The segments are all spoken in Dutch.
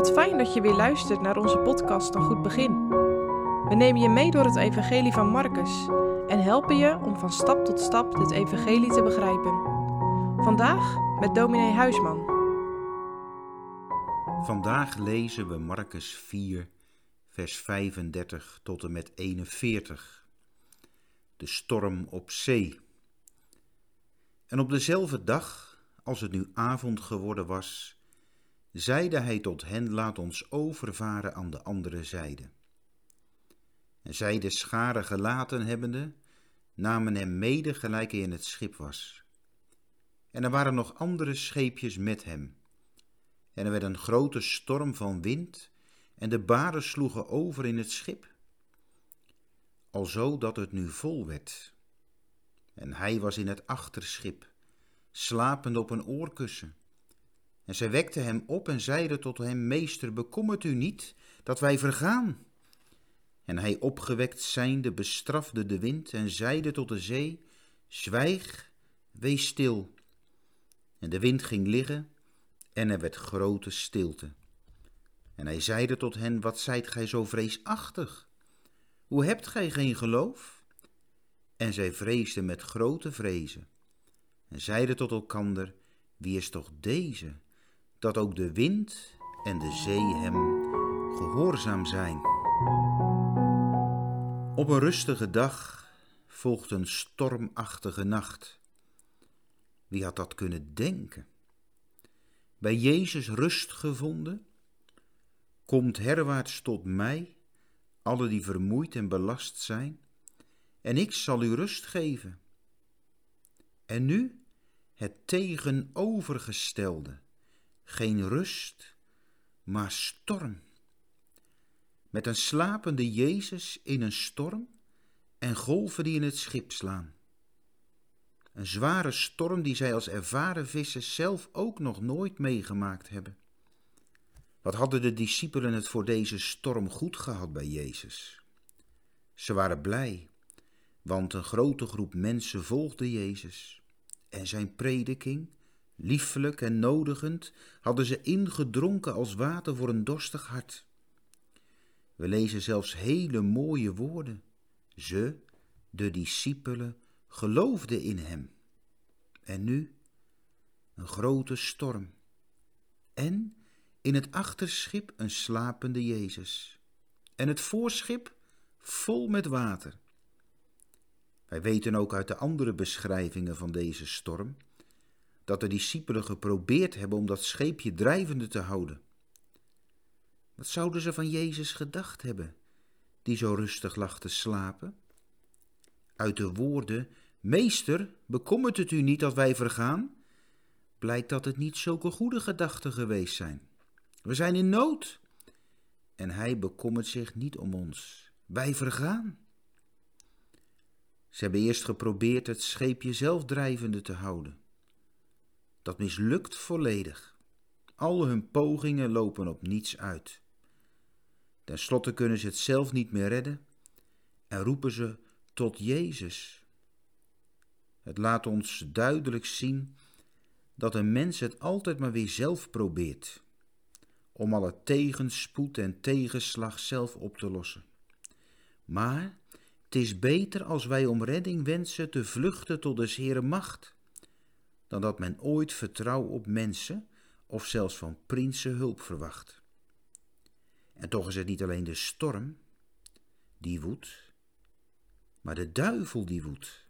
Wat fijn dat je weer luistert naar onze podcast Een Goed Begin. We nemen je mee door het Evangelie van Marcus en helpen je om van stap tot stap dit Evangelie te begrijpen. Vandaag met dominee Huisman. Vandaag lezen we Marcus 4, vers 35 tot en met 41. De storm op zee. En op dezelfde dag, als het nu avond geworden was, zeide hij tot hen: Laat ons overvaren aan de andere zijde. En zij de schare gelaten hebbende, namen hem mede gelijk hij in het schip was. En er waren nog andere scheepjes met hem. En er werd een grote storm van wind, en de baren sloegen over in het schip, alzo dat het nu vol werd. En hij was in het achterschip, slapend op een oorkussen. En zij wekte hem op en zeide tot hem, Meester, bekommert u niet dat wij vergaan? En hij opgewekt zijnde bestrafde de wind en zeide tot de zee, Zwijg, wees stil. En de wind ging liggen en er werd grote stilte. En hij zeide tot hen, Wat zijt gij zo vreesachtig? Hoe hebt gij geen geloof? En zij vreesden met grote vrezen en zeiden tot elkander, Wie is toch deze? Dat ook de wind en de zee hem gehoorzaam zijn. Op een rustige dag volgt een stormachtige nacht. Wie had dat kunnen denken? Bij Jezus rust gevonden? Komt herwaarts tot mij, alle die vermoeid en belast zijn, en ik zal u rust geven. En nu het tegenovergestelde geen rust, maar storm. Met een slapende Jezus in een storm en golven die in het schip slaan. Een zware storm die zij als ervaren vissers zelf ook nog nooit meegemaakt hebben. Wat hadden de discipelen het voor deze storm goed gehad bij Jezus? Ze waren blij, want een grote groep mensen volgde Jezus en zijn prediking Liefelijk en nodigend hadden ze ingedronken als water voor een dorstig hart. We lezen zelfs hele mooie woorden. Ze, de discipelen, geloofden in hem. En nu een grote storm. En in het achterschip een slapende Jezus. En het voorschip vol met water. Wij weten ook uit de andere beschrijvingen van deze storm dat de discipelen geprobeerd hebben om dat scheepje drijvende te houden. Wat zouden ze van Jezus gedacht hebben, die zo rustig lag te slapen? Uit de woorden, Meester, bekommert het u niet dat wij vergaan? Blijkt dat het niet zulke goede gedachten geweest zijn. We zijn in nood. En hij bekommert zich niet om ons. Wij vergaan. Ze hebben eerst geprobeerd het scheepje zelf drijvende te houden. Dat mislukt volledig. Al hun pogingen lopen op niets uit. Ten slotte kunnen ze het zelf niet meer redden en roepen ze tot Jezus. Het laat ons duidelijk zien dat een mens het altijd maar weer zelf probeert, om alle tegenspoed en tegenslag zelf op te lossen. Maar het is beter als wij om redding wensen te vluchten tot de Heere macht dan dat men ooit vertrouw op mensen of zelfs van prinsen hulp verwacht. En toch is het niet alleen de storm die woedt, maar de duivel die woedt.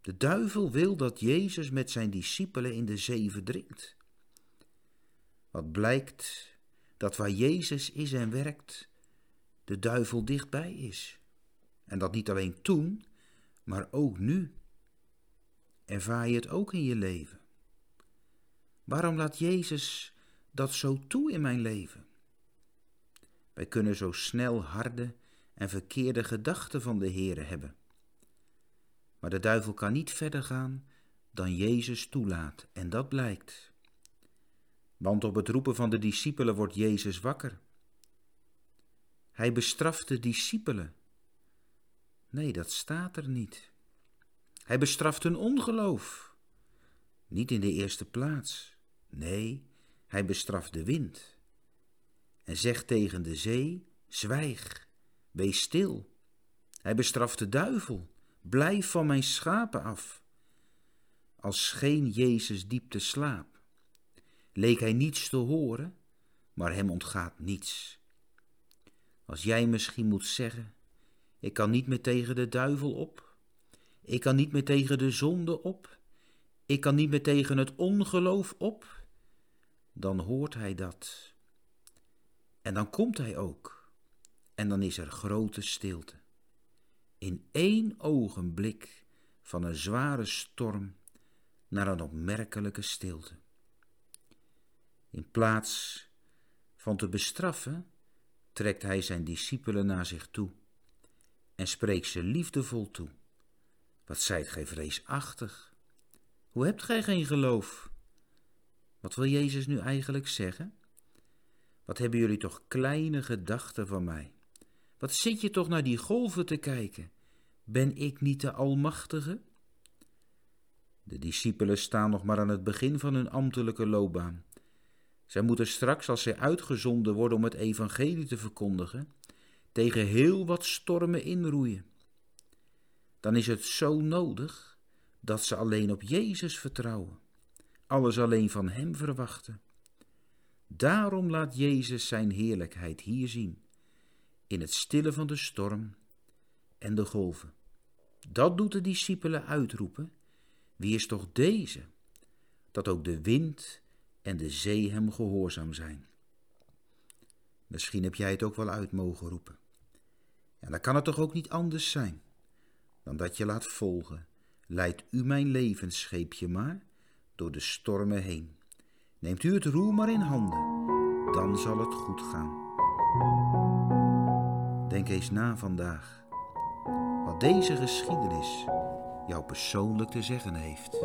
De duivel wil dat Jezus met zijn discipelen in de zee verdrinkt. Wat blijkt dat waar Jezus is en werkt, de duivel dichtbij is. En dat niet alleen toen, maar ook nu. Ervaar je het ook in je leven? Waarom laat Jezus dat zo toe in mijn leven? Wij kunnen zo snel harde en verkeerde gedachten van de Heere hebben. Maar de duivel kan niet verder gaan dan Jezus toelaat, en dat blijkt. Want op het roepen van de discipelen wordt Jezus wakker. Hij bestraft de discipelen. Nee, dat staat er niet. Hij bestraft hun ongeloof. Niet in de eerste plaats. Nee, hij bestraft de wind. en zegt tegen de zee: Zwijg, wees stil. Hij bestraft de duivel, blijf van mijn schapen af. Als scheen Jezus diep te slaap, leek hij niets te horen, maar hem ontgaat niets. Als jij misschien moet zeggen: Ik kan niet meer tegen de duivel op, ik kan niet meer tegen de zonde op, ik kan niet meer tegen het ongeloof op, dan hoort hij dat. En dan komt hij ook, en dan is er grote stilte. In één ogenblik van een zware storm naar een opmerkelijke stilte. In plaats van te bestraffen, trekt hij zijn discipelen naar zich toe en spreekt ze liefdevol toe. Wat zijt gij vreesachtig? Hoe hebt gij geen geloof? Wat wil Jezus nu eigenlijk zeggen? Wat hebben jullie toch kleine gedachten van mij? Wat zit je toch naar die golven te kijken? Ben ik niet de Almachtige? De discipelen staan nog maar aan het begin van hun ambtelijke loopbaan. Zij moeten straks, als zij uitgezonden worden om het evangelie te verkondigen, tegen heel wat stormen inroeien. Dan is het zo nodig dat ze alleen op Jezus vertrouwen, alles alleen van Hem verwachten. Daarom laat Jezus Zijn heerlijkheid hier zien, in het stille van de storm en de golven. Dat doet de discipelen uitroepen. Wie is toch deze? Dat ook de wind en de zee hem gehoorzaam zijn. Misschien heb jij het ook wel uit mogen roepen. En dan kan het toch ook niet anders zijn dan dat je laat volgen. Leidt u mijn levensscheepje maar door de stormen heen. Neemt u het roer maar in handen, dan zal het goed gaan. Denk eens na vandaag wat deze geschiedenis jou persoonlijk te zeggen heeft.